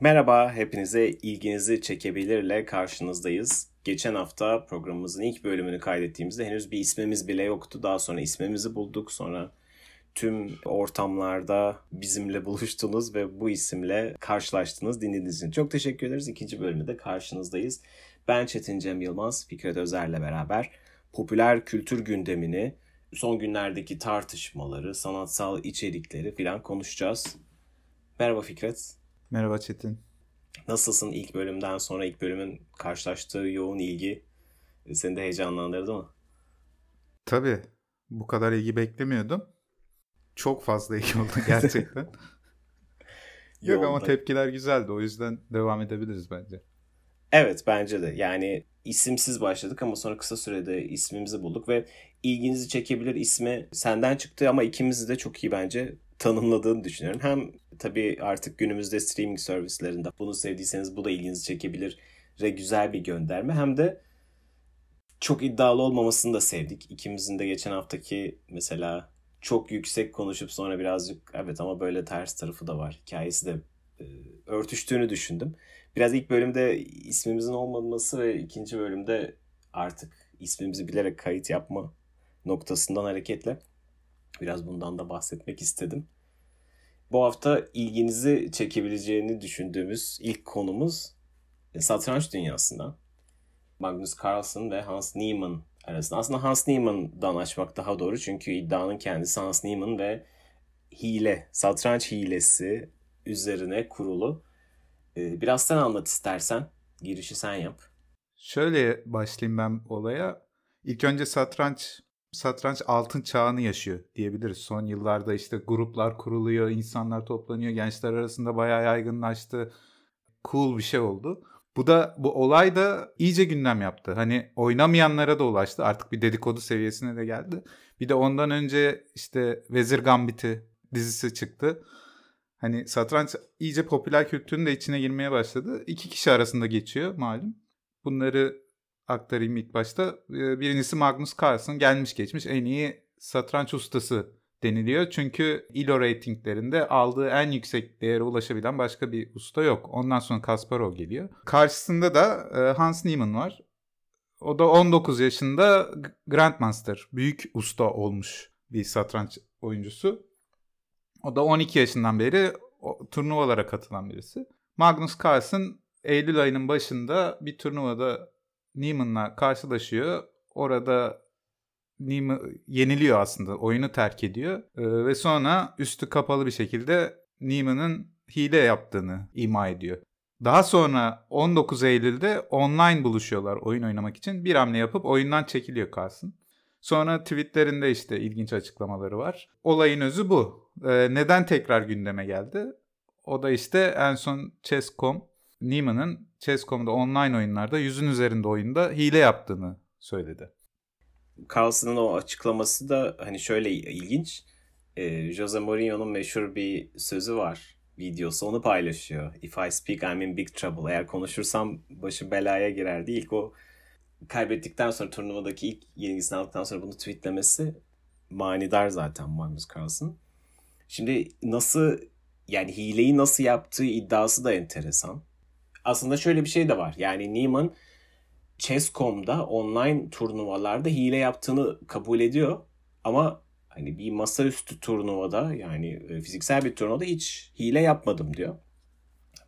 Merhaba, hepinize ilginizi çekebilirle karşınızdayız. Geçen hafta programımızın ilk bölümünü kaydettiğimizde henüz bir ismimiz bile yoktu. Daha sonra ismimizi bulduk. Sonra tüm ortamlarda bizimle buluştunuz ve bu isimle karşılaştınız, dinlediğiniz için çok teşekkür ederiz. İkinci bölümde karşınızdayız. Ben Çetin Cem Yılmaz, Fikret Özer'le beraber popüler kültür gündemini, son günlerdeki tartışmaları, sanatsal içerikleri filan konuşacağız. Merhaba Fikret. Merhaba Çetin. Nasılsın ilk bölümden sonra ilk bölümün karşılaştığı yoğun ilgi seni de heyecanlandırdı mı? Tabii. Bu kadar ilgi beklemiyordum. Çok fazla ilgi oldu gerçekten. Yok ama tepkiler güzeldi. O yüzden devam edebiliriz bence. Evet bence de. Yani isimsiz başladık ama sonra kısa sürede ismimizi bulduk ve ilginizi çekebilir ismi senden çıktı ama ikimizi de çok iyi bence tanımladığını düşünüyorum. Hem tabii artık günümüzde streaming servislerinde bunu sevdiyseniz bu da ilginizi çekebilir ve güzel bir gönderme. Hem de çok iddialı olmamasını da sevdik. İkimizin de geçen haftaki mesela çok yüksek konuşup sonra birazcık evet ama böyle ters tarafı da var. Hikayesi de e, örtüştüğünü düşündüm. Biraz ilk bölümde ismimizin olmaması ve ikinci bölümde artık ismimizi bilerek kayıt yapma noktasından hareketle biraz bundan da bahsetmek istedim. Bu hafta ilginizi çekebileceğini düşündüğümüz ilk konumuz e, satranç dünyasından. Magnus Carlsen ve Hans Niemann arasında. Aslında Hans Niemann'dan açmak daha doğru çünkü iddianın kendisi Hans Niemann ve hile, satranç hilesi üzerine kurulu. E, biraz sen anlat istersen. Girişi sen yap. Şöyle başlayayım ben olaya. İlk önce satranç satranç altın çağını yaşıyor diyebiliriz. Son yıllarda işte gruplar kuruluyor, insanlar toplanıyor, gençler arasında bayağı yaygınlaştı. Cool bir şey oldu. Bu da bu olay da iyice gündem yaptı. Hani oynamayanlara da ulaştı. Artık bir dedikodu seviyesine de geldi. Bir de ondan önce işte Vezir Gambit'i dizisi çıktı. Hani satranç iyice popüler kültürün de içine girmeye başladı. İki kişi arasında geçiyor malum. Bunları aktarayım ilk başta. Ee, birincisi Magnus Carlsen gelmiş geçmiş en iyi satranç ustası deniliyor. Çünkü ILO ratinglerinde aldığı en yüksek değere ulaşabilen başka bir usta yok. Ondan sonra Kasparov geliyor. Karşısında da e, Hans Niemann var. O da 19 yaşında Grandmaster, büyük usta olmuş bir satranç oyuncusu. O da 12 yaşından beri turnuvalara katılan birisi. Magnus Carlsen Eylül ayının başında bir turnuvada Neiman'la karşılaşıyor. Orada Neiman yeniliyor aslında. Oyunu terk ediyor. Ee, ve sonra üstü kapalı bir şekilde Neiman'ın hile yaptığını ima ediyor. Daha sonra 19 Eylül'de online buluşuyorlar oyun oynamak için. Bir hamle yapıp oyundan çekiliyor Carlsen. Sonra tweetlerinde işte ilginç açıklamaları var. Olayın özü bu. Ee, neden tekrar gündeme geldi? O da işte en son Chess.com Neiman'ın Chess.com'da online oyunlarda yüzün üzerinde oyunda hile yaptığını söyledi. Carlson'ın o açıklaması da hani şöyle ilginç. E, Jose Mourinho'nun meşhur bir sözü var. Videosu onu paylaşıyor. If I speak I'm in big trouble. Eğer konuşursam başı belaya girer değil. İlk o kaybettikten sonra turnuvadaki ilk yenilgisini aldıktan sonra bunu tweetlemesi manidar zaten Magnus Carlsen. Şimdi nasıl yani hileyi nasıl yaptığı iddiası da enteresan aslında şöyle bir şey de var. Yani Neiman Chess.com'da online turnuvalarda hile yaptığını kabul ediyor. Ama hani bir masaüstü turnuvada yani e, fiziksel bir turnuvada hiç hile yapmadım diyor.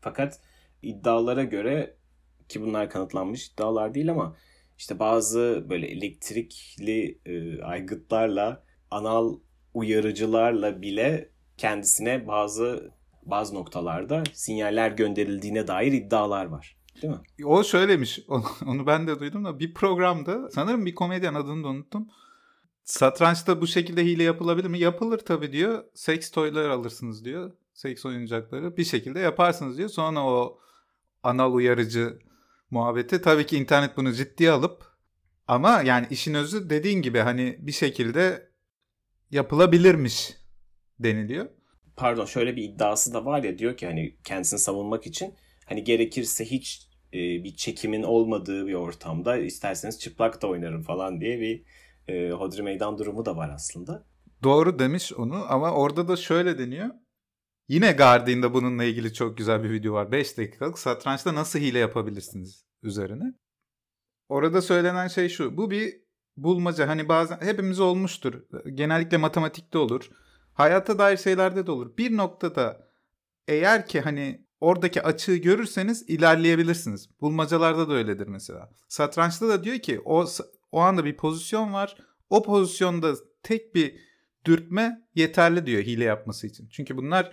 Fakat iddialara göre ki bunlar kanıtlanmış iddialar değil ama işte bazı böyle elektrikli e, aygıtlarla anal uyarıcılarla bile kendisine bazı bazı noktalarda sinyaller gönderildiğine dair iddialar var. Değil mi? O söylemiş. Onu ben de duydum da bir programda sanırım bir komedyen adını da unuttum. Satrançta bu şekilde hile yapılabilir mi? Yapılır tabii diyor. Seks toylar alırsınız diyor. Seks oyuncakları bir şekilde yaparsınız diyor. Sonra o anal uyarıcı muhabbeti tabii ki internet bunu ciddiye alıp ama yani işin özü dediğin gibi hani bir şekilde yapılabilirmiş deniliyor pardon şöyle bir iddiası da var ya diyor ki hani kendisini savunmak için hani gerekirse hiç e, bir çekimin olmadığı bir ortamda isterseniz çıplak da oynarım falan diye bir e, hodri meydan durumu da var aslında. Doğru demiş onu ama orada da şöyle deniyor. Yine Guardian'da bununla ilgili çok güzel bir video var. 5 dakikalık satrançta nasıl hile yapabilirsiniz üzerine. Orada söylenen şey şu. Bu bir bulmaca. Hani bazen hepimiz olmuştur. Genellikle matematikte olur. Hayata dair şeylerde de olur. Bir noktada eğer ki hani oradaki açığı görürseniz ilerleyebilirsiniz. Bulmacalarda da öyledir mesela. Satrançta da diyor ki o o anda bir pozisyon var. O pozisyonda tek bir dürtme yeterli diyor hile yapması için. Çünkü bunlar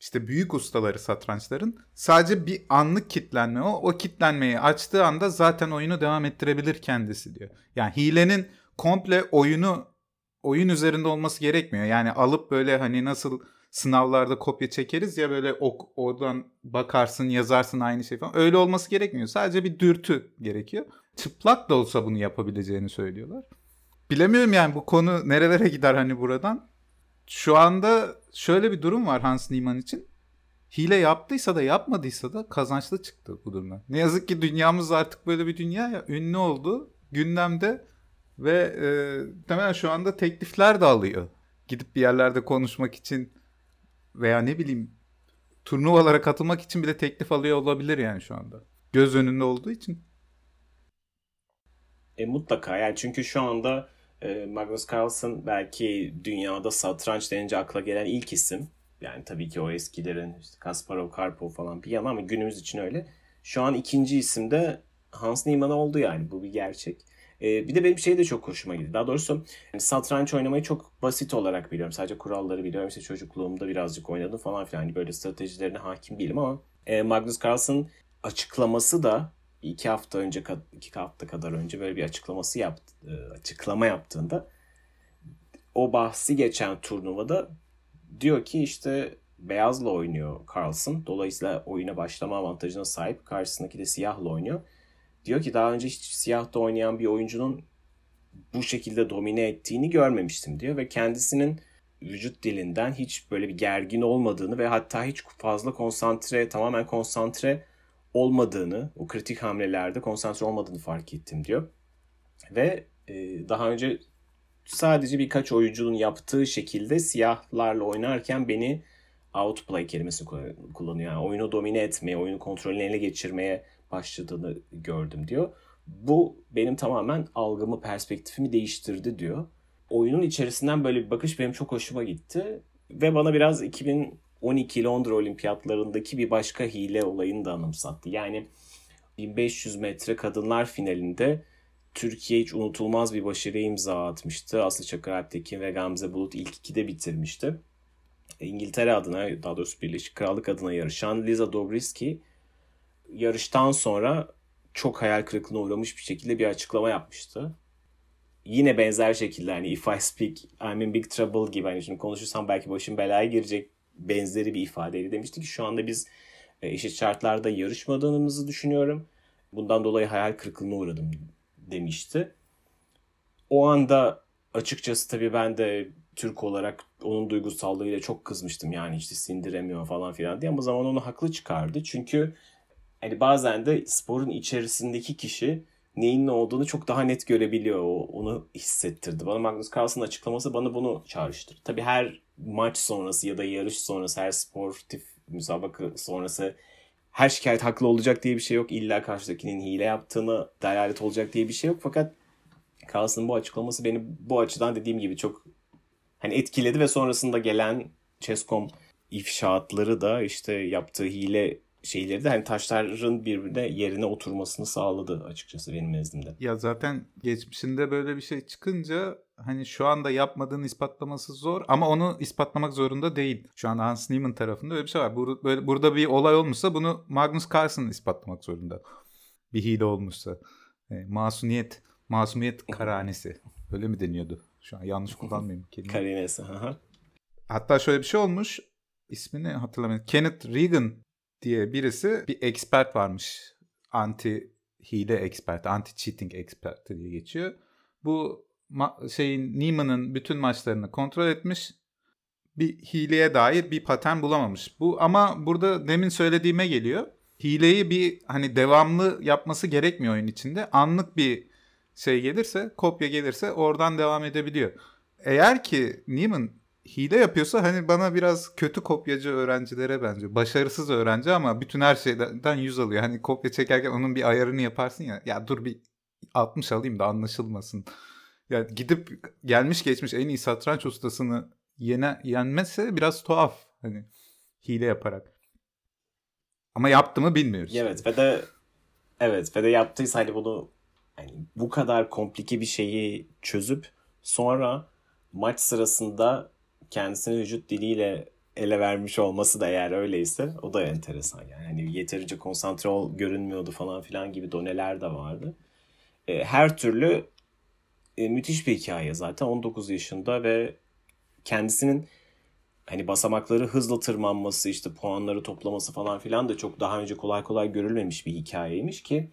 işte büyük ustaları satrançların sadece bir anlık kitlenme o. O kitlenmeyi açtığı anda zaten oyunu devam ettirebilir kendisi diyor. Yani hilenin komple oyunu oyun üzerinde olması gerekmiyor. Yani alıp böyle hani nasıl sınavlarda kopya çekeriz ya böyle ok, oradan bakarsın yazarsın aynı şey falan. Öyle olması gerekmiyor. Sadece bir dürtü gerekiyor. Çıplak da olsa bunu yapabileceğini söylüyorlar. Bilemiyorum yani bu konu nerelere gider hani buradan. Şu anda şöyle bir durum var Hans Niemann için. Hile yaptıysa da yapmadıysa da kazançlı çıktı bu durumda. Ne yazık ki dünyamız artık böyle bir dünya ya ünlü oldu gündemde ve e, temelen şu anda teklifler de alıyor. Gidip bir yerlerde konuşmak için veya ne bileyim turnuvalara katılmak için bile teklif alıyor olabilir yani şu anda. Göz önünde olduğu için. E, mutlaka yani çünkü şu anda e, Magnus Carlsen belki dünyada satranç denince akla gelen ilk isim. Yani tabii ki o eskilerin işte Kasparov, Karpov falan bir yana ama günümüz için öyle. Şu an ikinci isim de Hans Niemann oldu yani bu bir gerçek. Ee, bir de benim şey de çok hoşuma gitti. Daha doğrusu yani satranç oynamayı çok basit olarak biliyorum. Sadece kuralları biliyorum. İşte çocukluğumda birazcık oynadım falan filan. Hani böyle stratejilerine hakim değilim ama e, Magnus Carlsen açıklaması da iki hafta önce iki hafta kadar önce böyle bir açıklaması yaptı e, açıklama yaptığında o bahsi geçen turnuvada diyor ki işte beyazla oynuyor Carlson. Dolayısıyla oyuna başlama avantajına sahip. Karşısındaki de siyahla oynuyor. Diyor ki daha önce hiç siyahta oynayan bir oyuncunun bu şekilde domine ettiğini görmemiştim diyor ve kendisinin vücut dilinden hiç böyle bir gergin olmadığını ve hatta hiç fazla konsantre, tamamen konsantre olmadığını, o kritik hamlelerde konsantre olmadığını fark ettim diyor. Ve e, daha önce sadece birkaç oyuncunun yaptığı şekilde siyahlarla oynarken beni outplay kelimesi kullanıyor. Yani oyunu domine etmeye, oyunu kontrolünü ele geçirmeye başladığını gördüm diyor. Bu benim tamamen algımı, perspektifimi değiştirdi diyor. Oyunun içerisinden böyle bir bakış benim çok hoşuma gitti. Ve bana biraz 2012 Londra Olimpiyatlarındaki bir başka hile olayını da anımsattı. Yani 1500 metre kadınlar finalinde Türkiye hiç unutulmaz bir başarıya imza atmıştı. Aslı Çakır Alptekin ve Gamze Bulut ilk ikide bitirmişti. İngiltere adına, daha doğrusu Birleşik Krallık adına yarışan Liza Dobriski yarıştan sonra çok hayal kırıklığına uğramış bir şekilde bir açıklama yapmıştı. Yine benzer şekilde hani if I speak I'm in big trouble gibi hani şimdi konuşursam belki başım belaya girecek benzeri bir ifadeyle demişti ki şu anda biz e, eşit şartlarda yarışmadığımızı düşünüyorum. Bundan dolayı hayal kırıklığına uğradım demişti. O anda açıkçası tabii ben de Türk olarak onun duygusallığıyla çok kızmıştım. Yani işte sindiremiyor falan filan diye ama zaman onu haklı çıkardı. Çünkü hani bazen de sporun içerisindeki kişi neyin ne olduğunu çok daha net görebiliyor. Onu hissettirdi. Bana Magnus Carlsen'ın açıklaması bana bunu çağrıştırdı. Tabii her maç sonrası ya da yarış sonrası, her sportif müsabaka sonrası her şikayet haklı olacak diye bir şey yok. İlla karşıdakinin hile yaptığını delalet olacak diye bir şey yok. Fakat Carlsen'ın bu açıklaması beni bu açıdan dediğim gibi çok hani etkiledi ve sonrasında gelen Chess.com ifşaatları da işte yaptığı hile şeyleri de hani taşların birbirine yerine oturmasını sağladı açıkçası benim nezdimde. Ya zaten geçmişinde böyle bir şey çıkınca hani şu anda yapmadığını ispatlaması zor ama onu ispatlamak zorunda değil. Şu anda Hans Niemann tarafında öyle bir şey var. Bur böyle, burada bir olay olmuşsa bunu Magnus Carlsen ispatlamak zorunda. Bir hile olmuşsa. E, masumiyet, masumiyet karanesi. Öyle mi deniyordu? Şu an yanlış kullanmayayım kelimeyi. Karinesi. Hatta şöyle bir şey olmuş. İsmini hatırlamıyorum. Kenneth Reagan diye birisi bir expert varmış. Anti hile expert, anti cheating expert diye geçiyor. Bu şeyin Niemann'ın bütün maçlarını kontrol etmiş. Bir hileye dair bir patern bulamamış. Bu ama burada demin söylediğime geliyor. Hileyi bir hani devamlı yapması gerekmiyor oyun içinde. Anlık bir şey gelirse, kopya gelirse oradan devam edebiliyor. Eğer ki Neiman hile yapıyorsa hani bana biraz kötü kopyacı öğrencilere bence. Başarısız öğrenci ama bütün her şeyden yüz alıyor. Hani kopya çekerken onun bir ayarını yaparsın ya. Ya dur bir 60 alayım da anlaşılmasın. Ya gidip gelmiş geçmiş en iyi satranç ustasını yene, yenmezse biraz tuhaf. Hani hile yaparak. Ama yaptı mı bilmiyoruz. Evet ve de evet ve de yaptıysa hani bunu yani bu kadar komplike bir şeyi çözüp sonra maç sırasında kendisini vücut diliyle ele vermiş olması da eğer öyleyse o da enteresan yani. Hani yeterince konsantre ol görünmüyordu falan filan gibi doneler de vardı. E, her türlü e, müthiş bir hikaye zaten 19 yaşında ve kendisinin hani basamakları hızla tırmanması işte puanları toplaması falan filan da çok daha önce kolay kolay görülmemiş bir hikayeymiş ki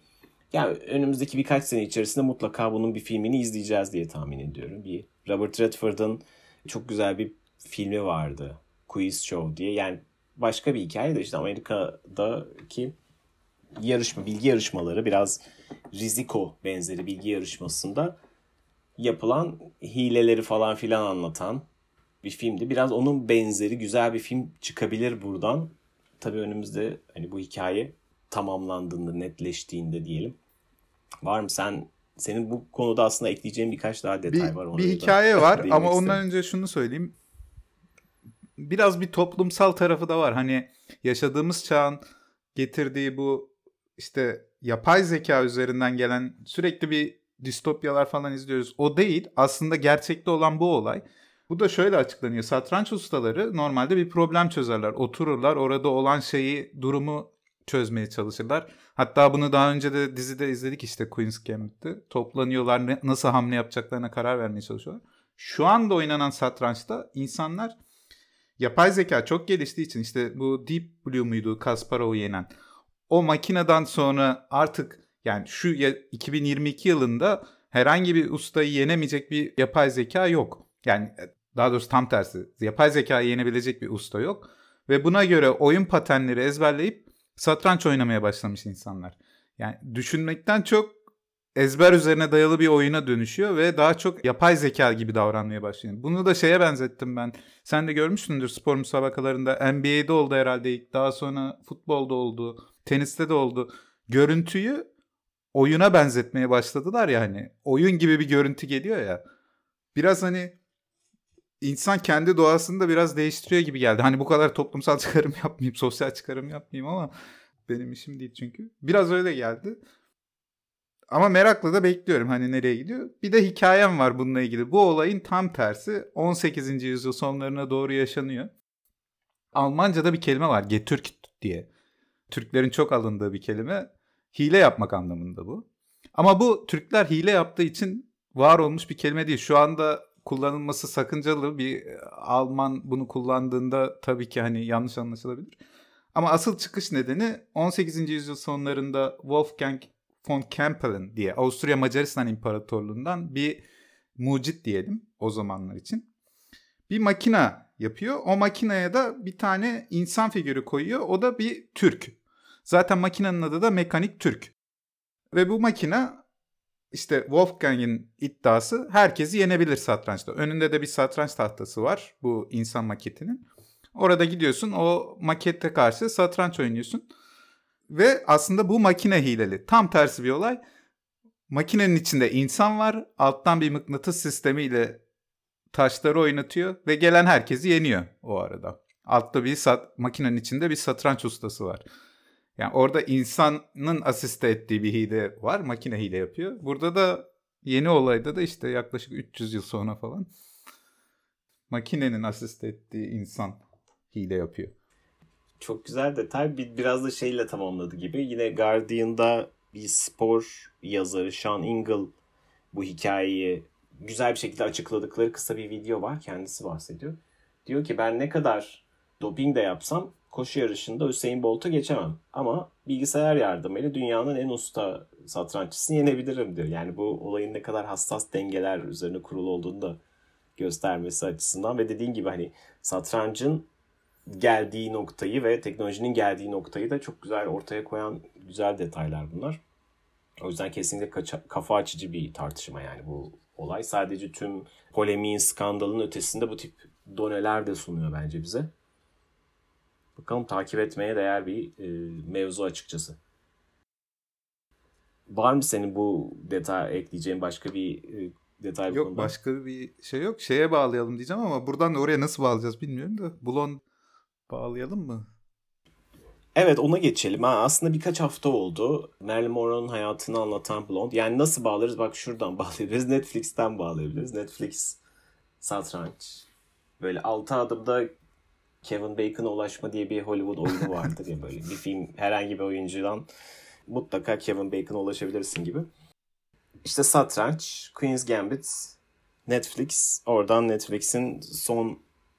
yani önümüzdeki birkaç sene içerisinde mutlaka bunun bir filmini izleyeceğiz diye tahmin ediyorum. Bir Robert Redford'ın çok güzel bir filmi vardı. Quiz Show diye. Yani başka bir hikaye de işte Amerika'daki yarışma, bilgi yarışmaları biraz Riziko benzeri bilgi yarışmasında yapılan hileleri falan filan anlatan bir filmdi. Biraz onun benzeri güzel bir film çıkabilir buradan. Tabii önümüzde hani bu hikaye tamamlandığında, netleştiğinde diyelim. Var mı sen senin bu konuda aslında ekleyeceğin birkaç daha detay bir, var. Bir hikaye var ama ondan önce şunu söyleyeyim. Biraz bir toplumsal tarafı da var. Hani yaşadığımız çağın getirdiği bu işte yapay zeka üzerinden gelen sürekli bir distopyalar falan izliyoruz. O değil. Aslında gerçekte olan bu olay. Bu da şöyle açıklanıyor. Satranç ustaları normalde bir problem çözerler. Otururlar orada olan şeyi, durumu çözmeye çalışırlar. Hatta bunu daha önce de dizide izledik işte Queen's Gambit'te. Toplanıyorlar nasıl hamle yapacaklarına karar vermeye çalışıyorlar. Şu anda oynanan satrançta insanlar yapay zeka çok geliştiği için işte bu Deep Blue muydu Kasparov'u yenen. O makineden sonra artık yani şu 2022 yılında herhangi bir ustayı yenemeyecek bir yapay zeka yok. Yani e, daha doğrusu tam tersi. Yapay zekayı yenebilecek bir usta yok. Ve buna göre oyun patenleri ezberleyip satranç oynamaya başlamış insanlar. Yani düşünmekten çok ezber üzerine dayalı bir oyuna dönüşüyor ve daha çok yapay zeka gibi davranmaya başlıyor. Bunu da şeye benzettim ben. Sen de görmüşsündür spor müsabakalarında. NBA'de oldu herhalde ilk. Daha sonra futbolda oldu. Teniste de oldu. Görüntüyü oyuna benzetmeye başladılar ya hani. Oyun gibi bir görüntü geliyor ya. Biraz hani insan kendi doğasını da biraz değiştiriyor gibi geldi. Hani bu kadar toplumsal çıkarım yapmayayım, sosyal çıkarım yapmayayım ama benim işim değil çünkü. Biraz öyle geldi. Ama merakla da bekliyorum hani nereye gidiyor. Bir de hikayem var bununla ilgili. Bu olayın tam tersi 18. yüzyıl sonlarına doğru yaşanıyor. Almanca'da bir kelime var. Getürk diye. Türklerin çok alındığı bir kelime. Hile yapmak anlamında bu. Ama bu Türkler hile yaptığı için var olmuş bir kelime değil. Şu anda kullanılması sakıncalı bir e, Alman bunu kullandığında tabii ki hani yanlış anlaşılabilir. Ama asıl çıkış nedeni 18. yüzyıl sonlarında Wolfgang von Kempelen diye Avusturya Macaristan İmparatorluğundan bir mucit diyelim o zamanlar için. Bir makina yapıyor. O makineye da bir tane insan figürü koyuyor. O da bir Türk. Zaten makinenin adı da Mekanik Türk. Ve bu makina işte Wolfgang'in iddiası herkesi yenebilir satrançta. Önünde de bir satranç tahtası var bu insan maketinin. Orada gidiyorsun o makette karşı satranç oynuyorsun. Ve aslında bu makine hileli. Tam tersi bir olay. Makinenin içinde insan var. Alttan bir mıknatıs sistemiyle taşları oynatıyor ve gelen herkesi yeniyor o arada. Altta bir sat, makinenin içinde bir satranç ustası var. Yani orada insanın asiste ettiği bir hile var. Makine hile yapıyor. Burada da yeni olayda da işte yaklaşık 300 yıl sonra falan makinenin asist ettiği insan hile yapıyor. Çok güzel detay. Bir, biraz da şeyle tamamladı gibi. Yine Guardian'da bir spor yazarı Sean Ingle bu hikayeyi güzel bir şekilde açıkladıkları kısa bir video var. Kendisi bahsediyor. Diyor ki ben ne kadar doping de yapsam koşu yarışında Hüseyin Bolt'u geçemem. Ama bilgisayar yardımıyla dünyanın en usta satranççısını yenebilirim diyor. Yani bu olayın ne kadar hassas dengeler üzerine kurulu olduğunu da göstermesi açısından ve dediğin gibi hani satrancın geldiği noktayı ve teknolojinin geldiği noktayı da çok güzel ortaya koyan güzel detaylar bunlar. O yüzden kesinlikle kafa açıcı bir tartışma yani bu olay. Sadece tüm polemiğin, skandalın ötesinde bu tip doneler de sunuyor bence bize. Bakalım takip etmeye değer bir e, mevzu açıkçası. Var mı senin bu detay ekleyeceğin başka bir e, detay Yok konuda? başka bir şey yok. Şeye bağlayalım diyeceğim ama buradan da oraya nasıl bağlayacağız bilmiyorum da. Blond bağlayalım mı? Evet ona geçelim. Ha, aslında birkaç hafta oldu. Marilyn Monroe'nun hayatını anlatan Blond. Yani nasıl bağlarız? Bak şuradan bağlayabiliriz. Netflix'ten bağlayabiliriz. Netflix satranç. Böyle altı adımda Kevin Bacon'a ulaşma diye bir Hollywood oyunu vardır ya böyle. Bir film herhangi bir oyuncudan mutlaka Kevin Bacon'a ulaşabilirsin gibi. İşte satranç, Queen's Gambit, Netflix. Oradan Netflix'in son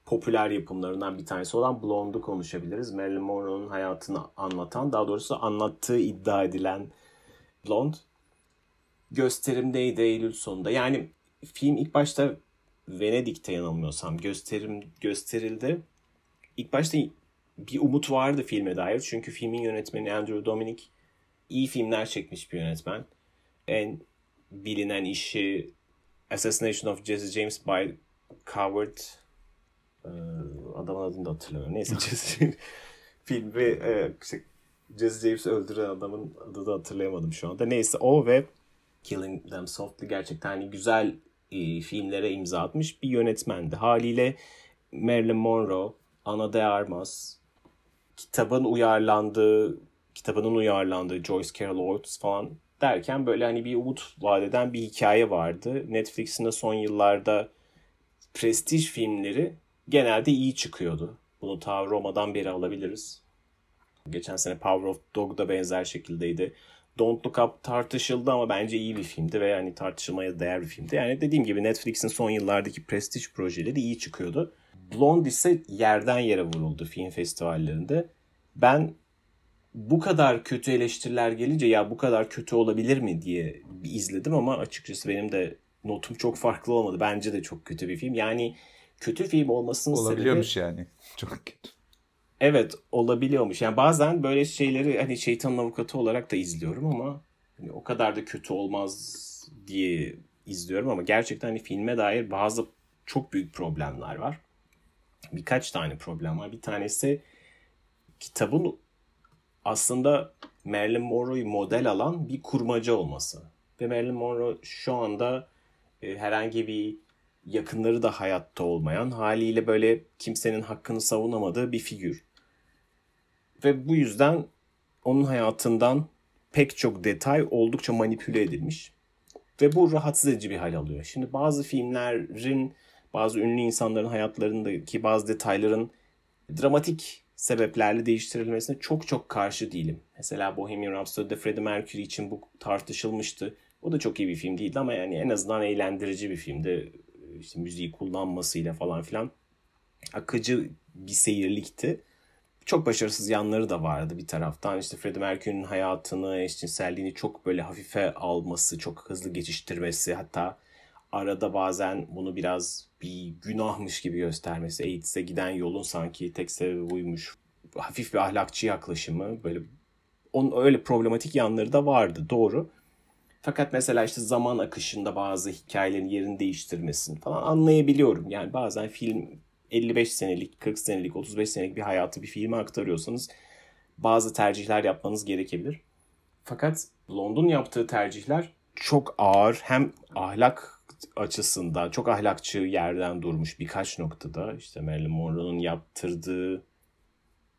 popüler yapımlarından bir tanesi olan Blonde'u konuşabiliriz. Marilyn Monroe'nun hayatını anlatan, daha doğrusu anlattığı iddia edilen Blonde. Gösterimdeydi Eylül sonunda. Yani film ilk başta Venedik'te yanılmıyorsam gösterim gösterildi. İlk başta bir umut vardı filme dair. Çünkü filmin yönetmeni Andrew Dominic iyi filmler çekmiş bir yönetmen. En bilinen işi Assassination of Jesse James by Coward ee, adamın adını da hatırlamıyorum. Neyse Jesse filmi e, işte Jesse James'i öldüren adamın adını da hatırlayamadım şu anda. Neyse o ve Killing Them Softly gerçekten hani güzel e, filmlere imza atmış bir yönetmendi. Haliyle Marilyn Monroe, Ana de Armas, kitabın uyarlandığı, kitabının uyarlandığı Joyce Carol Oates falan derken böyle hani bir umut vadeden bir hikaye vardı. Netflix'in de son yıllarda prestij filmleri genelde iyi çıkıyordu. Bunu ta Roma'dan beri alabiliriz. Geçen sene Power of Dog da benzer şekildeydi. Don't Look Up tartışıldı ama bence iyi bir filmdi ve yani tartışılmaya değer bir filmdi. Yani dediğim gibi Netflix'in son yıllardaki prestij projeleri iyi çıkıyordu. Blonde ise yerden yere vuruldu film festivallerinde. Ben bu kadar kötü eleştiriler gelince ya bu kadar kötü olabilir mi diye izledim ama açıkçası benim de notum çok farklı olmadı. Bence de çok kötü bir film. Yani kötü film olmasının Olabiliyormuş sebebi... yani. Çok kötü. Evet olabiliyormuş. Yani bazen böyle şeyleri hani şeytanın avukatı olarak da izliyorum ama hani o kadar da kötü olmaz diye izliyorum ama gerçekten hani filme dair bazı çok büyük problemler var. Birkaç tane problem var. Bir tanesi kitabın aslında Marilyn Monroe'yu model alan bir kurmaca olması. Ve Marilyn Monroe şu anda e, herhangi bir yakınları da hayatta olmayan haliyle böyle kimsenin hakkını savunamadığı bir figür. Ve bu yüzden onun hayatından pek çok detay oldukça manipüle edilmiş. Ve bu rahatsız edici bir hal alıyor. Şimdi bazı filmlerin, bazı ünlü insanların hayatlarındaki bazı detayların dramatik sebeplerle değiştirilmesine çok çok karşı değilim. Mesela Bohemian Rhapsody'de Freddie Mercury için bu tartışılmıştı. O da çok iyi bir film değildi ama yani en azından eğlendirici bir filmdi işte müziği kullanmasıyla falan filan akıcı bir seyirlikti. Çok başarısız yanları da vardı bir taraftan. İşte Freddie Mercury'nin hayatını, eşcinselliğini çok böyle hafife alması, çok hızlı geçiştirmesi hatta arada bazen bunu biraz bir günahmış gibi göstermesi. AIDS'e giden yolun sanki tek sebebi buymuş. Hafif bir ahlakçı yaklaşımı böyle onun öyle problematik yanları da vardı doğru. Fakat mesela işte zaman akışında bazı hikayelerin yerini değiştirmesini falan anlayabiliyorum. Yani bazen film 55 senelik, 40 senelik, 35 senelik bir hayatı bir filme aktarıyorsanız bazı tercihler yapmanız gerekebilir. Fakat London yaptığı tercihler çok ağır hem ahlak açısından çok ahlakçı yerden durmuş birkaç noktada. İşte Marilyn Monroe'nun yaptırdığı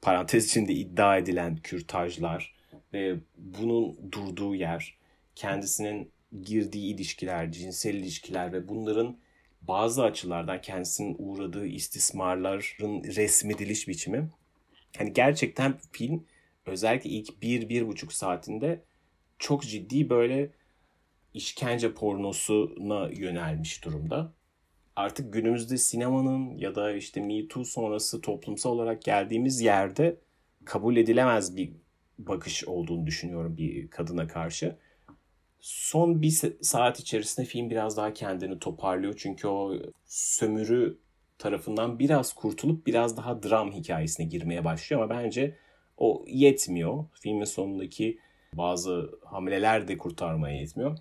parantez içinde iddia edilen kürtajlar ve bunun durduğu yer kendisinin girdiği ilişkiler, cinsel ilişkiler ve bunların bazı açılardan kendisinin uğradığı istismarların resmediliş biçimi. Hani gerçekten film özellikle ilk bir, bir buçuk saatinde çok ciddi böyle işkence pornosuna yönelmiş durumda. Artık günümüzde sinemanın ya da işte Me Too sonrası toplumsal olarak geldiğimiz yerde kabul edilemez bir bakış olduğunu düşünüyorum bir kadına karşı. Son bir saat içerisinde film biraz daha kendini toparlıyor. Çünkü o sömürü tarafından biraz kurtulup biraz daha dram hikayesine girmeye başlıyor. Ama bence o yetmiyor. Filmin sonundaki bazı hamleler de kurtarmaya yetmiyor.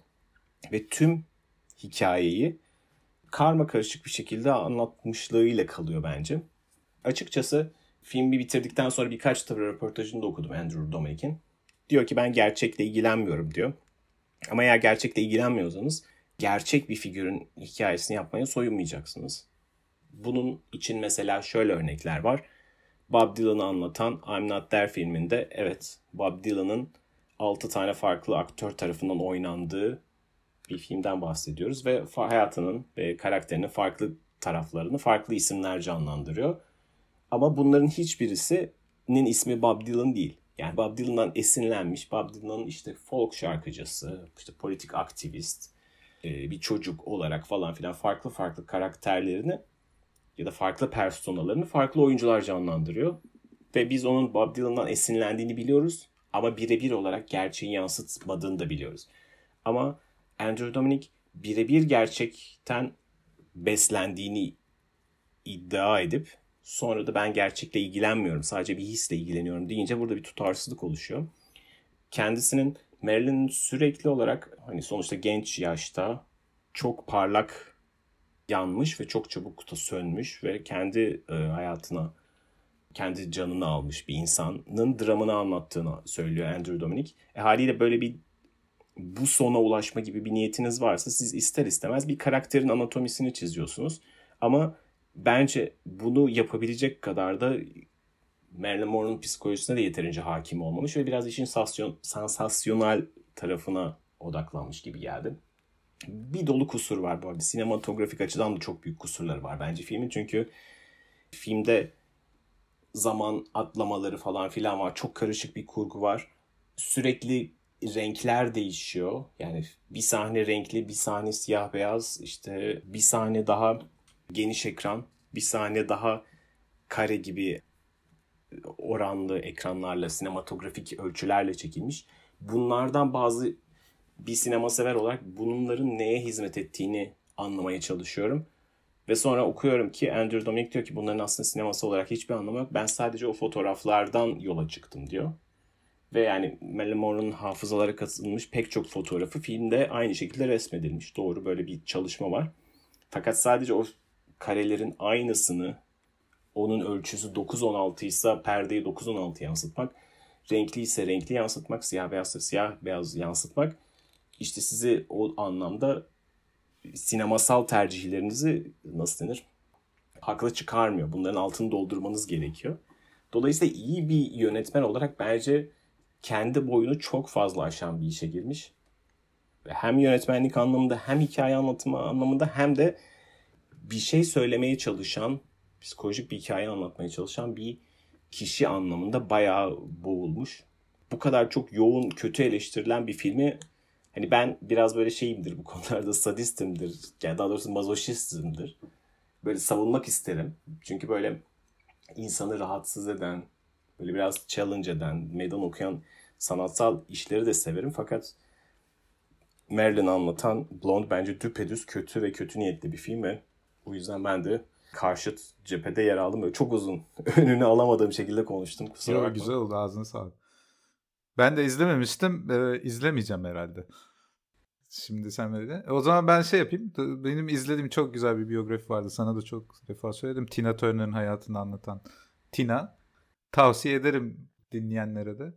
Ve tüm hikayeyi karma karışık bir şekilde anlatmışlığıyla kalıyor bence. Açıkçası filmi bitirdikten sonra birkaç tabi röportajını da okudum Andrew Dominik'in. Diyor ki ben gerçekle ilgilenmiyorum diyor. Ama eğer gerçekle ilgilenmiyorsanız gerçek bir figürün hikayesini yapmaya soyunmayacaksınız. Bunun için mesela şöyle örnekler var. Bob Dylan'ı anlatan I'm Not There filminde evet Bob Dylan'ın 6 tane farklı aktör tarafından oynandığı bir filmden bahsediyoruz ve hayatının ve karakterinin farklı taraflarını farklı isimler canlandırıyor. Ama bunların hiçbirisinin ismi Bob Dylan değil. Yani Bob Dylan'dan esinlenmiş, Bob Dylan'ın işte folk şarkıcısı, işte politik aktivist, e, bir çocuk olarak falan filan farklı farklı karakterlerini ya da farklı personalarını farklı oyuncular canlandırıyor. Ve biz onun Bob Dylan'dan esinlendiğini biliyoruz ama birebir olarak gerçeği yansıtmadığını da biliyoruz. Ama Andrew Dominic birebir gerçekten beslendiğini iddia edip sonra da ben gerçekle ilgilenmiyorum sadece bir hisle ilgileniyorum deyince burada bir tutarsızlık oluşuyor. Kendisinin Marilyn'in sürekli olarak hani sonuçta genç yaşta çok parlak yanmış ve çok çabuk da sönmüş ve kendi e, hayatına kendi canını almış bir insanın dramını anlattığını söylüyor Andrew Dominic. E, haliyle böyle bir bu sona ulaşma gibi bir niyetiniz varsa siz ister istemez bir karakterin anatomisini çiziyorsunuz. Ama bence bunu yapabilecek kadar da Marilyn Monroe'nun psikolojisine de yeterince hakim olmamış ve biraz işin sasyon, sansasyonel tarafına odaklanmış gibi geldi. Bir dolu kusur var bu arada. Sinematografik açıdan da çok büyük kusurları var bence filmin. Çünkü filmde zaman atlamaları falan filan var. Çok karışık bir kurgu var. Sürekli renkler değişiyor. Yani bir sahne renkli, bir sahne siyah beyaz, işte bir sahne daha geniş ekran, bir sahne daha kare gibi oranlı ekranlarla, sinematografik ölçülerle çekilmiş. Bunlardan bazı bir sinema sever olarak bunların neye hizmet ettiğini anlamaya çalışıyorum. Ve sonra okuyorum ki Andrew Dominic diyor ki bunların aslında sineması olarak hiçbir anlamı yok. Ben sadece o fotoğraflardan yola çıktım diyor. Ve yani Marilyn Monroe'nun hafızalara katılmış pek çok fotoğrafı filmde aynı şekilde resmedilmiş. Doğru böyle bir çalışma var. Fakat sadece o karelerin aynısını onun ölçüsü 9-16 ise perdeyi 9-16 yansıtmak. Renkli ise renkli yansıtmak. Siyah beyazsa siyah beyaz yansıtmak. İşte sizi o anlamda sinemasal tercihlerinizi nasıl denir? Haklı çıkarmıyor. Bunların altını doldurmanız gerekiyor. Dolayısıyla iyi bir yönetmen olarak bence kendi boyunu çok fazla aşan bir işe girmiş. Hem yönetmenlik anlamında hem hikaye anlatımı anlamında hem de bir şey söylemeye çalışan, psikolojik bir hikaye anlatmaya çalışan bir kişi anlamında bayağı boğulmuş. Bu kadar çok yoğun, kötü eleştirilen bir filmi hani ben biraz böyle şeyimdir bu konularda sadistimdir. Yani daha doğrusu mazoşistimdir. Böyle savunmak isterim. Çünkü böyle insanı rahatsız eden, böyle biraz challenge eden, meydan okuyan sanatsal işleri de severim. Fakat Marilyn anlatan Blonde bence düpedüz kötü ve kötü niyetli bir film ve bu yüzden ben de karşıt cephede yer aldım. Böyle çok uzun önünü alamadığım şekilde konuştum. Kusura Yo, Güzel oldu ağzına sağlık. Ben de izlememiştim. Ee, izlemeyeceğim herhalde. Şimdi sen dedi. O zaman ben şey yapayım. Benim izlediğim çok güzel bir biyografi vardı. Sana da çok defa söyledim. Tina Turner'ın hayatını anlatan Tina. Tavsiye ederim dinleyenlere de.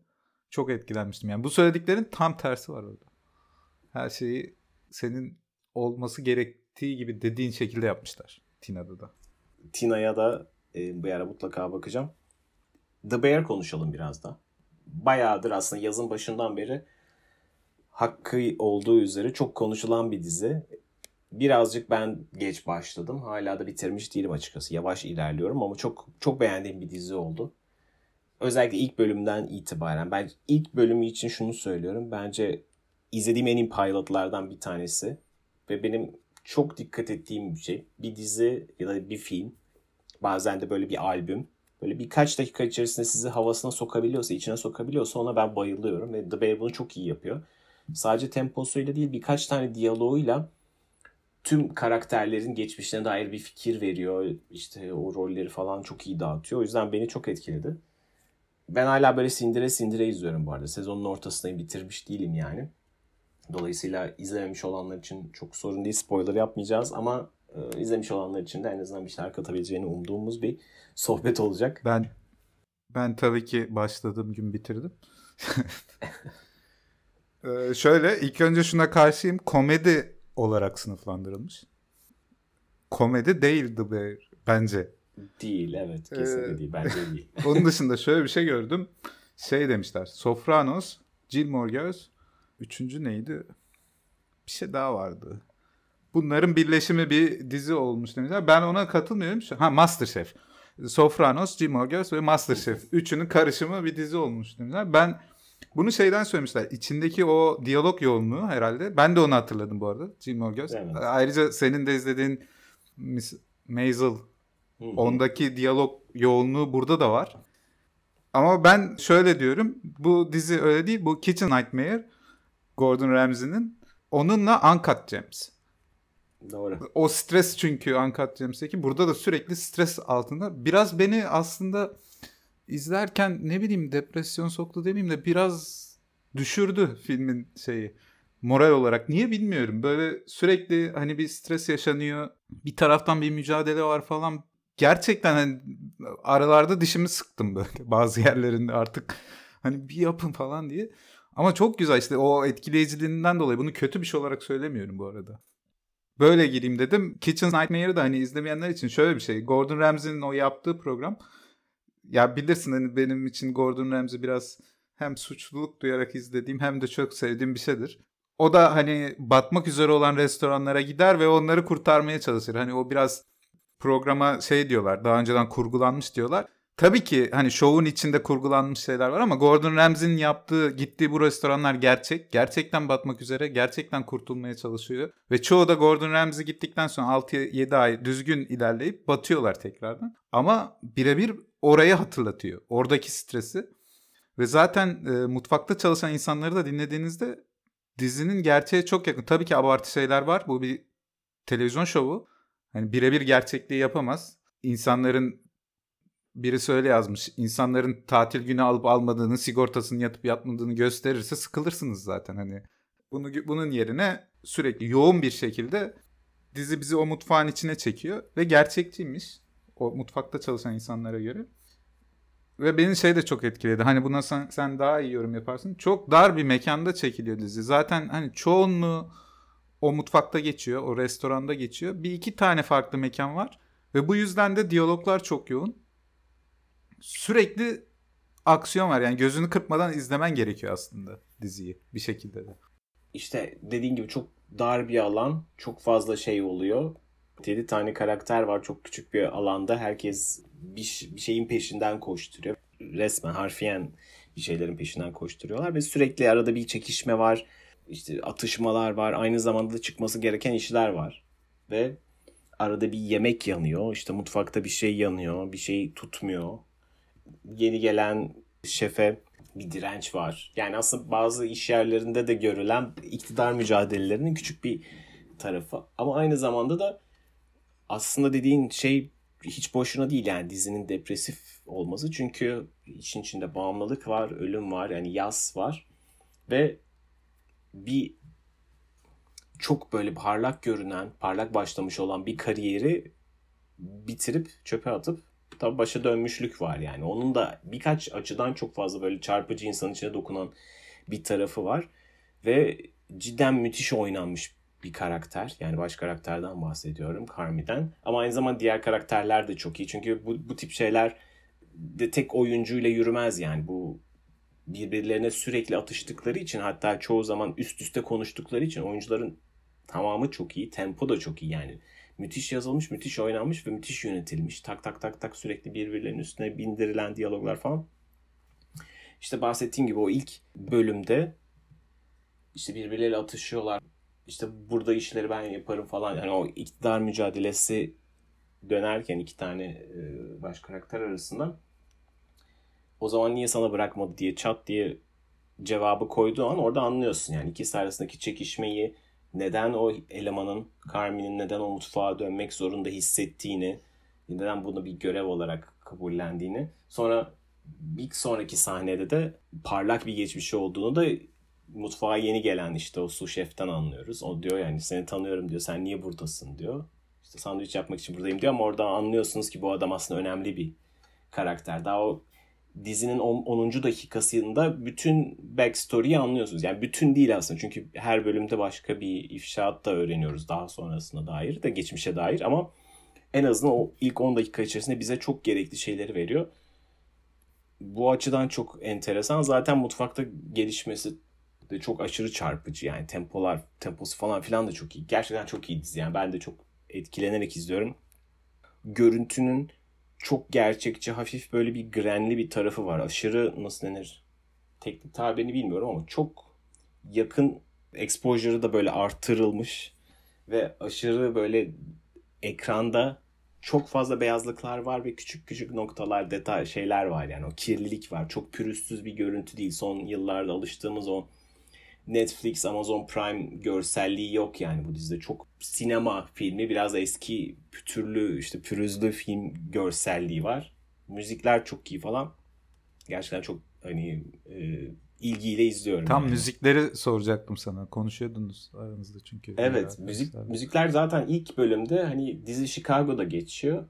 Çok etkilenmiştim. Yani bu söylediklerin tam tersi var orada. Her şeyi senin olması gerektiği gibi dediğin şekilde yapmışlar. Tina'da da. Tina'ya da e, bir ara mutlaka bakacağım. The Bear konuşalım biraz da. Bayağıdır aslında yazın başından beri hakkı olduğu üzere çok konuşulan bir dizi. Birazcık ben geç başladım. Hala da bitirmiş değilim açıkçası. Yavaş ilerliyorum ama çok çok beğendiğim bir dizi oldu. Özellikle ilk bölümden itibaren. Ben ilk bölümü için şunu söylüyorum. Bence izlediğim en iyi pilotlardan bir tanesi. Ve benim çok dikkat ettiğim bir şey. Bir dizi ya da bir film. Bazen de böyle bir albüm. Böyle birkaç dakika içerisinde sizi havasına sokabiliyorsa, içine sokabiliyorsa ona ben bayılıyorum. Ve The Bear bunu çok iyi yapıyor. Sadece temposuyla değil birkaç tane diyaloğuyla tüm karakterlerin geçmişine dair bir fikir veriyor. İşte o rolleri falan çok iyi dağıtıyor. O yüzden beni çok etkiledi. Ben hala böyle sindire sindire izliyorum bu arada. Sezonun ortasındayım bitirmiş değilim yani. Dolayısıyla izlememiş olanlar için çok sorun değil. Spoiler yapmayacağız ama e, izlemiş olanlar için de en azından bir şeyler katabileceğini umduğumuz bir sohbet olacak. Ben ben tabii ki başladığım gün bitirdim. ee, şöyle ilk önce şuna karşıyım. Komedi olarak sınıflandırılmış. Komedi değildi be, bence. Değil evet kesinlikle ee, değil bence değil. onun dışında şöyle bir şey gördüm. Şey demişler Sopranos, Gilmore Girls, üçüncü neydi? Bir şey daha vardı. Bunların birleşimi bir dizi olmuş demişler. Ben ona katılmıyorum. Ha Masterchef. Sopranos, Gilmore Girls ve Masterchef. Üçünün karışımı bir dizi olmuş demişler. Ben bunu şeyden söylemişler. İçindeki o diyalog yoğunluğu herhalde. Ben de onu hatırladım bu arada. Gilmore Girls. Evet. Ayrıca senin de izlediğin Miss Maisel ondaki diyalog yoğunluğu burada da var. Ama ben şöyle diyorum. Bu dizi öyle değil. Bu Kitchen Nightmare Gordon Ramsay'nin onunla Uncut Gems. Doğru. O stres çünkü Uncut Gems'teki. Burada da sürekli stres altında. Biraz beni aslında izlerken ne bileyim depresyon soktu demeyeyim de biraz düşürdü filmin şeyi. Moral olarak. Niye bilmiyorum. Böyle sürekli hani bir stres yaşanıyor. Bir taraftan bir mücadele var falan. Gerçekten hani aralarda dişimi sıktım böyle bazı yerlerinde artık hani bir yapın falan diye. Ama çok güzel işte o etkileyiciliğinden dolayı bunu kötü bir şey olarak söylemiyorum bu arada. Böyle gireyim dedim. Kitchen Nightmare'ı da hani izlemeyenler için şöyle bir şey. Gordon Ramsay'nin o yaptığı program ya bilirsin hani benim için Gordon Ramsay biraz hem suçluluk duyarak izlediğim hem de çok sevdiğim bir şeydir. O da hani batmak üzere olan restoranlara gider ve onları kurtarmaya çalışır. Hani o biraz programa şey diyorlar daha önceden kurgulanmış diyorlar. Tabii ki hani şovun içinde kurgulanmış şeyler var ama Gordon Ramsay'nin yaptığı, gittiği bu restoranlar gerçek. Gerçekten batmak üzere, gerçekten kurtulmaya çalışıyor. Ve çoğu da Gordon Ramsay gittikten sonra 6-7 ay düzgün ilerleyip batıyorlar tekrardan. Ama birebir orayı hatırlatıyor. Oradaki stresi. Ve zaten e, mutfakta çalışan insanları da dinlediğinizde dizinin gerçeğe çok yakın. Tabii ki abartı şeyler var. Bu bir televizyon şovu. Hani birebir gerçekliği yapamaz. İnsanların birisi öyle yazmış. İnsanların tatil günü alıp almadığını, sigortasını yatıp yatmadığını gösterirse sıkılırsınız zaten hani. Bunu bunun yerine sürekli yoğun bir şekilde dizi bizi o mutfağın içine çekiyor ve gerçekçiymiş. O mutfakta çalışan insanlara göre. Ve beni şey de çok etkiledi. Hani buna sen, sen daha iyi yorum yaparsın. Çok dar bir mekanda çekiliyor dizi. Zaten hani çoğunluğu o mutfakta geçiyor, o restoranda geçiyor. Bir iki tane farklı mekan var. Ve bu yüzden de diyaloglar çok yoğun sürekli aksiyon var. Yani gözünü kırpmadan izlemen gerekiyor aslında diziyi bir şekilde de. İşte dediğin gibi çok dar bir alan. Çok fazla şey oluyor. 7 tane karakter var çok küçük bir alanda. Herkes bir, bir şeyin peşinden koşturuyor. Resmen harfiyen bir şeylerin peşinden koşturuyorlar ve sürekli arada bir çekişme var. İşte atışmalar var. Aynı zamanda da çıkması gereken işler var. Ve arada bir yemek yanıyor. İşte mutfakta bir şey yanıyor. Bir şey tutmuyor yeni gelen şefe bir direnç var. Yani aslında bazı iş yerlerinde de görülen iktidar mücadelelerinin küçük bir tarafı. Ama aynı zamanda da aslında dediğin şey hiç boşuna değil yani dizinin depresif olması. Çünkü için içinde bağımlılık var, ölüm var, yani yas var. Ve bir çok böyle parlak görünen, parlak başlamış olan bir kariyeri bitirip çöpe atıp tabi başa dönmüşlük var yani. Onun da birkaç açıdan çok fazla böyle çarpıcı insan içine dokunan bir tarafı var. Ve cidden müthiş oynanmış bir karakter. Yani baş karakterden bahsediyorum Carmi'den. Ama aynı zamanda diğer karakterler de çok iyi. Çünkü bu, bu tip şeyler de tek oyuncuyla yürümez yani. Bu birbirlerine sürekli atıştıkları için hatta çoğu zaman üst üste konuştukları için oyuncuların tamamı çok iyi. Tempo da çok iyi yani müthiş yazılmış, müthiş oynanmış ve müthiş yönetilmiş. Tak tak tak tak sürekli birbirlerinin üstüne bindirilen diyaloglar falan. İşte bahsettiğim gibi o ilk bölümde işte birbirleriyle atışıyorlar. İşte burada işleri ben yaparım falan. Yani o iktidar mücadelesi dönerken iki tane e, baş karakter arasında o zaman niye sana bırakmadı diye çat diye cevabı koyduğu an orada anlıyorsun. Yani ikisi arasındaki çekişmeyi neden o elemanın Carmen'in neden o mutfağa dönmek zorunda hissettiğini, neden bunu bir görev olarak kabullendiğini, sonra bir sonraki sahnede de parlak bir geçmişi olduğunu da mutfağa yeni gelen işte o su şeften anlıyoruz. O diyor yani seni tanıyorum diyor. Sen niye buradasın diyor. işte sandviç yapmak için buradayım diyor ama orada anlıyorsunuz ki bu adam aslında önemli bir karakter. Daha o dizinin 10. dakikasında bütün backstory'yi anlıyorsunuz. Yani bütün değil aslında çünkü her bölümde başka bir ifşaat da öğreniyoruz daha sonrasına dair de geçmişe dair ama en azından o ilk 10 dakika içerisinde bize çok gerekli şeyleri veriyor. Bu açıdan çok enteresan. Zaten mutfakta gelişmesi de çok aşırı çarpıcı. Yani tempolar, temposu falan filan da çok iyi. Gerçekten çok iyi dizi. Yani ben de çok etkilenerek izliyorum. Görüntünün çok gerçekçi, hafif böyle bir grenli bir tarafı var. Aşırı nasıl denir? Teknik tabirini bilmiyorum ama çok yakın exposure'ı da böyle artırılmış ve aşırı böyle ekranda çok fazla beyazlıklar var ve küçük küçük noktalar, detay şeyler var yani o kirlilik var. Çok pürüzsüz bir görüntü değil. Son yıllarda alıştığımız o Netflix, Amazon Prime görselliği yok yani bu dizide. Çok sinema filmi, biraz eski pütürlü, işte pürüzlü film görselliği var. Müzikler çok iyi falan. Gerçekten çok hani e, ilgiyle izliyorum. Tam yani. müzikleri soracaktım sana. Konuşuyordunuz aranızda çünkü. Evet, müzik müzikler zaten ilk bölümde hani dizi Chicago'da geçiyor.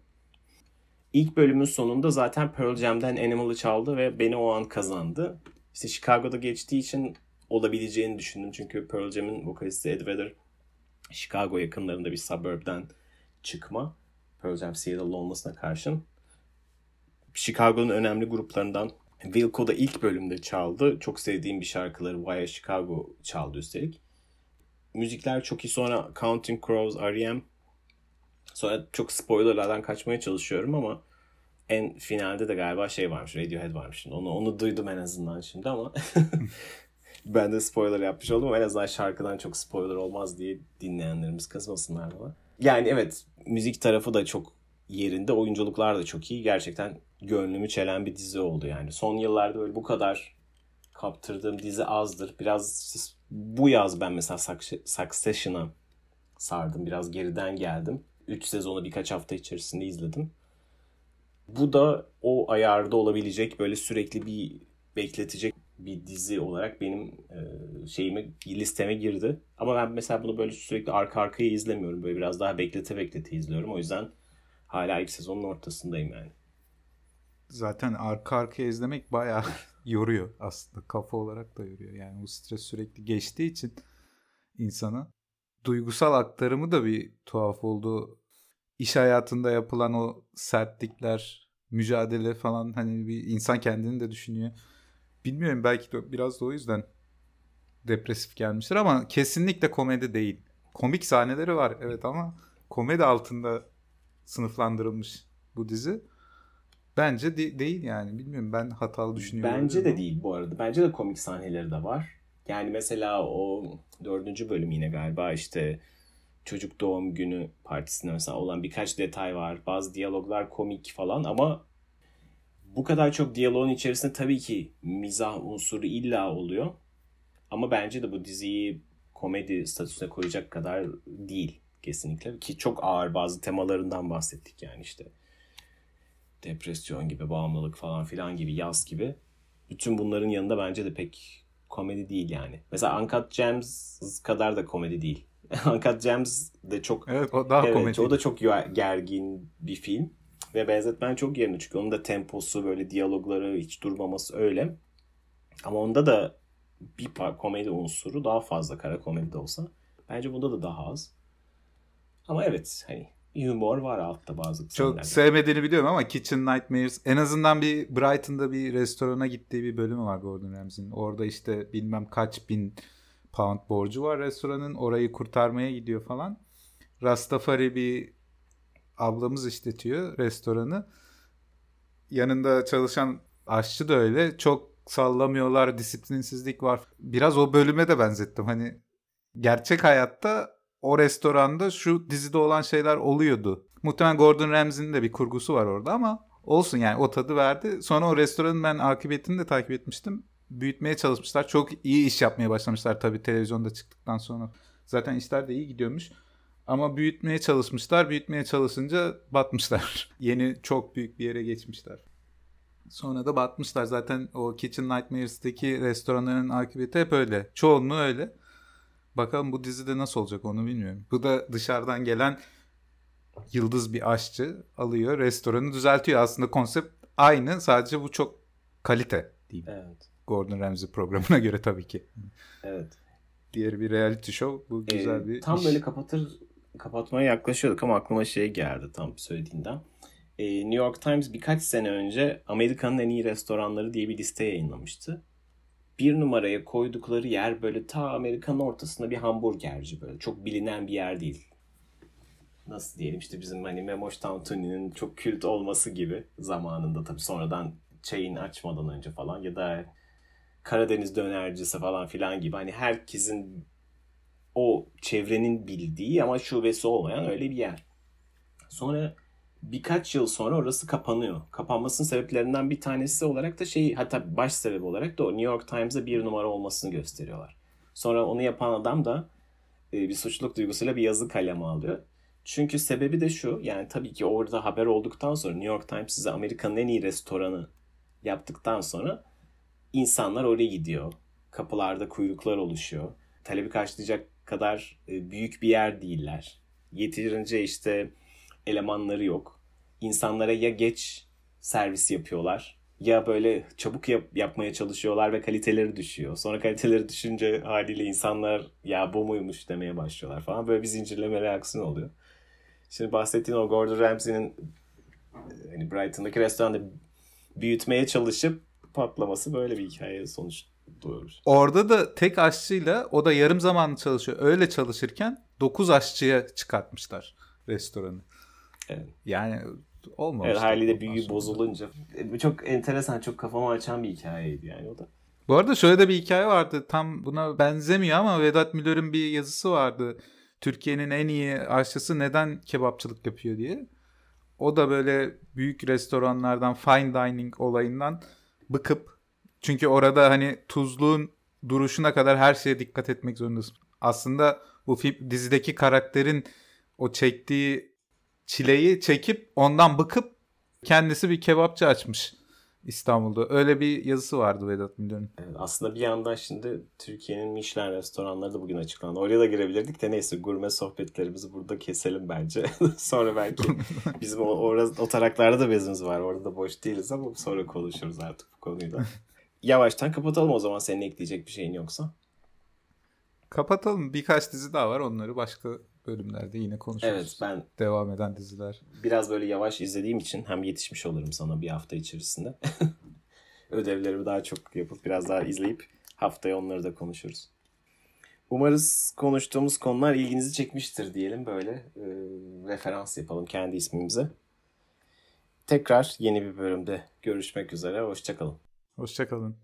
İlk bölümün sonunda zaten Pearl Jam'den Animal'ı çaldı ve beni o an kazandı. İşte Chicago'da geçtiği için olabileceğini düşündüm. Çünkü Pearl Jam'in vokalisti Ed Vedder Chicago yakınlarında bir suburb'den çıkma. Pearl Jam Seattle'lı olmasına karşın. Chicago'nun önemli gruplarından Wilco da ilk bölümde çaldı. Çok sevdiğim bir şarkıları Why Chicago çaldı üstelik. Müzikler çok iyi. Sonra Counting Crows, R.E.M. Sonra çok spoilerlardan kaçmaya çalışıyorum ama en finalde de galiba şey varmış. Radiohead varmış. Onu onu duydum en azından şimdi ama ben de spoiler yapmış oldum. En azından şarkıdan çok spoiler olmaz diye dinleyenlerimiz kızmasınlar bana. Yani evet müzik tarafı da çok yerinde. Oyunculuklar da çok iyi. Gerçekten gönlümü çelen bir dizi oldu yani. Son yıllarda böyle bu kadar kaptırdığım dizi azdır. Biraz bu yaz ben mesela Succession'a sardım. Biraz geriden geldim. 3 sezonu birkaç hafta içerisinde izledim. Bu da o ayarda olabilecek böyle sürekli bir bekletecek bir dizi olarak benim e, şeyime listeme girdi. Ama ben mesela bunu böyle sürekli arka arkaya izlemiyorum. Böyle biraz daha beklete beklete izliyorum. O yüzden hala ilk sezonun ortasındayım yani. Zaten arka arkaya izlemek bayağı yoruyor aslında. Kafa olarak da yoruyor. Yani o stres sürekli geçtiği için insana duygusal aktarımı da bir tuhaf oldu. İş hayatında yapılan o sertlikler, mücadele falan hani bir insan kendini de düşünüyor bilmiyorum belki de biraz da o yüzden depresif gelmiştir ama kesinlikle komedi değil. Komik sahneleri var evet ama komedi altında sınıflandırılmış bu dizi. Bence de- değil yani. Bilmiyorum ben hatalı düşünüyorum. Bence de değil bu arada. Bence de komik sahneleri de var. Yani mesela o dördüncü bölüm yine galiba işte çocuk doğum günü partisinde mesela olan birkaç detay var. Bazı diyaloglar komik falan ama bu kadar çok diyaloğun içerisinde tabii ki mizah unsuru illa oluyor. Ama bence de bu diziyi komedi statüsüne koyacak kadar değil kesinlikle. Ki çok ağır bazı temalarından bahsettik yani işte. Depresyon gibi, bağımlılık falan filan gibi, yaz gibi. Bütün bunların yanında bence de pek komedi değil yani. Mesela Uncut Gems kadar da komedi değil. Uncut Gems de çok Evet o daha evet, komedi. O da çok gergin bir film. Ve benzetmen çok yerinde çünkü onun da temposu böyle diyalogları hiç durmaması öyle. Ama onda da bir komedi unsuru daha fazla kara komedi de olsa. Bence bunda da daha az. Ama evet hani humor var altta bazı Çok sevmediğini biliyorum ama Kitchen Nightmares en azından bir Brighton'da bir restorana gittiği bir bölümü var Gordon Ramsay'in. Orada işte bilmem kaç bin pound borcu var restoranın. Orayı kurtarmaya gidiyor falan. Rastafari bir ablamız işletiyor restoranı. Yanında çalışan aşçı da öyle. Çok sallamıyorlar, disiplinsizlik var. Biraz o bölüme de benzettim. Hani gerçek hayatta o restoranda şu dizide olan şeyler oluyordu. Muhtemelen Gordon Ramsay'nin de bir kurgusu var orada ama olsun yani o tadı verdi. Sonra o restoranın ben akıbetini de takip etmiştim. Büyütmeye çalışmışlar. Çok iyi iş yapmaya başlamışlar tabii televizyonda çıktıktan sonra. Zaten işler de iyi gidiyormuş. Ama büyütmeye çalışmışlar. Büyütmeye çalışınca batmışlar. Yeni çok büyük bir yere geçmişler. Sonra da batmışlar. Zaten o Kitchen Nightmares'taki restoranların akıbeti hep öyle. Çoğunluğu öyle. Bakalım bu dizide nasıl olacak onu bilmiyorum. Bu da dışarıdan gelen yıldız bir aşçı alıyor restoranı düzeltiyor. Aslında konsept aynı sadece bu çok kalite diyeyim. Evet. Gordon Ramsay programına göre tabii ki. Evet. Diğer bir reality show bu güzel Ee, bir Tam iş. böyle kapatır kapatmaya yaklaşıyorduk ama aklıma şey geldi tam söylediğinden. Ee, New York Times birkaç sene önce Amerika'nın en iyi restoranları diye bir liste yayınlamıştı. Bir numaraya koydukları yer böyle ta Amerika'nın ortasında bir hamburgerci böyle. Çok bilinen bir yer değil. Nasıl diyelim işte bizim hani Memoş Tantuni'nin çok kült olması gibi zamanında tabii sonradan çayın açmadan önce falan ya da Karadeniz dönercisi falan filan gibi hani herkesin o çevrenin bildiği ama şubesi olmayan öyle bir yer. Sonra birkaç yıl sonra orası kapanıyor. Kapanmasının sebeplerinden bir tanesi olarak da şey hatta baş sebebi olarak da o New York Times'da bir numara olmasını gösteriyorlar. Sonra onu yapan adam da e, bir suçluluk duygusuyla bir yazı kaleme alıyor. Çünkü sebebi de şu yani tabii ki orada haber olduktan sonra New York Times size Amerika'nın en iyi restoranı yaptıktan sonra insanlar oraya gidiyor. Kapılarda kuyruklar oluşuyor. Talebi karşılayacak kadar e, büyük bir yer değiller. Yeterince işte elemanları yok. İnsanlara ya geç servis yapıyorlar ya böyle çabuk yap- yapmaya çalışıyorlar ve kaliteleri düşüyor. Sonra kaliteleri düşünce haliyle insanlar ya bu muymuş demeye başlıyorlar falan. Böyle bir zincirleme reaksiyon oluyor. Şimdi bahsettiğin o Gordon Ramsay'nin e, hani Brighton'daki restoranda büyütmeye çalışıp patlaması böyle bir hikaye sonuç doğurur. Orada da tek aşçıyla o da yarım zamanlı çalışıyor. Öyle çalışırken 9 aşçıya çıkartmışlar restoranı. Evet. Yani olmamış. Evet haliyle büyüğü bozulunca. E, çok enteresan, çok kafamı açan bir hikayeydi yani o da. Bu arada şöyle de bir hikaye vardı. Tam buna benzemiyor ama Vedat Milor'un bir yazısı vardı. Türkiye'nin en iyi aşçısı neden kebapçılık yapıyor diye. O da böyle büyük restoranlardan fine dining olayından bıkıp çünkü orada hani tuzluğun duruşuna kadar her şeye dikkat etmek zorundasın. Aslında bu film, dizideki karakterin o çektiği çileyi çekip ondan bıkıp kendisi bir kebapçı açmış İstanbul'da. Öyle bir yazısı vardı Vedat Milor'un. Evet, aslında bir yandan şimdi Türkiye'nin Michelin restoranları da bugün açıklandı. Oraya da girebilirdik de neyse gurme sohbetlerimizi burada keselim bence. sonra belki bizim o, orası, o taraklarda da bezimiz var. Orada da boş değiliz ama sonra konuşuruz artık bu konuyu da. Yavaştan kapatalım o zaman senin ekleyecek bir şeyin yoksa. Kapatalım. Birkaç dizi daha var. Onları başka bölümlerde yine konuşuruz. Evet ben Devam eden diziler. biraz böyle yavaş izlediğim için hem yetişmiş olurum sana bir hafta içerisinde. Ödevlerimi daha çok yapıp biraz daha izleyip haftaya onları da konuşuruz. Umarız konuştuğumuz konular ilginizi çekmiştir diyelim böyle e, referans yapalım kendi ismimize. Tekrar yeni bir bölümde görüşmek üzere. Hoşçakalın. Hoşçakalın.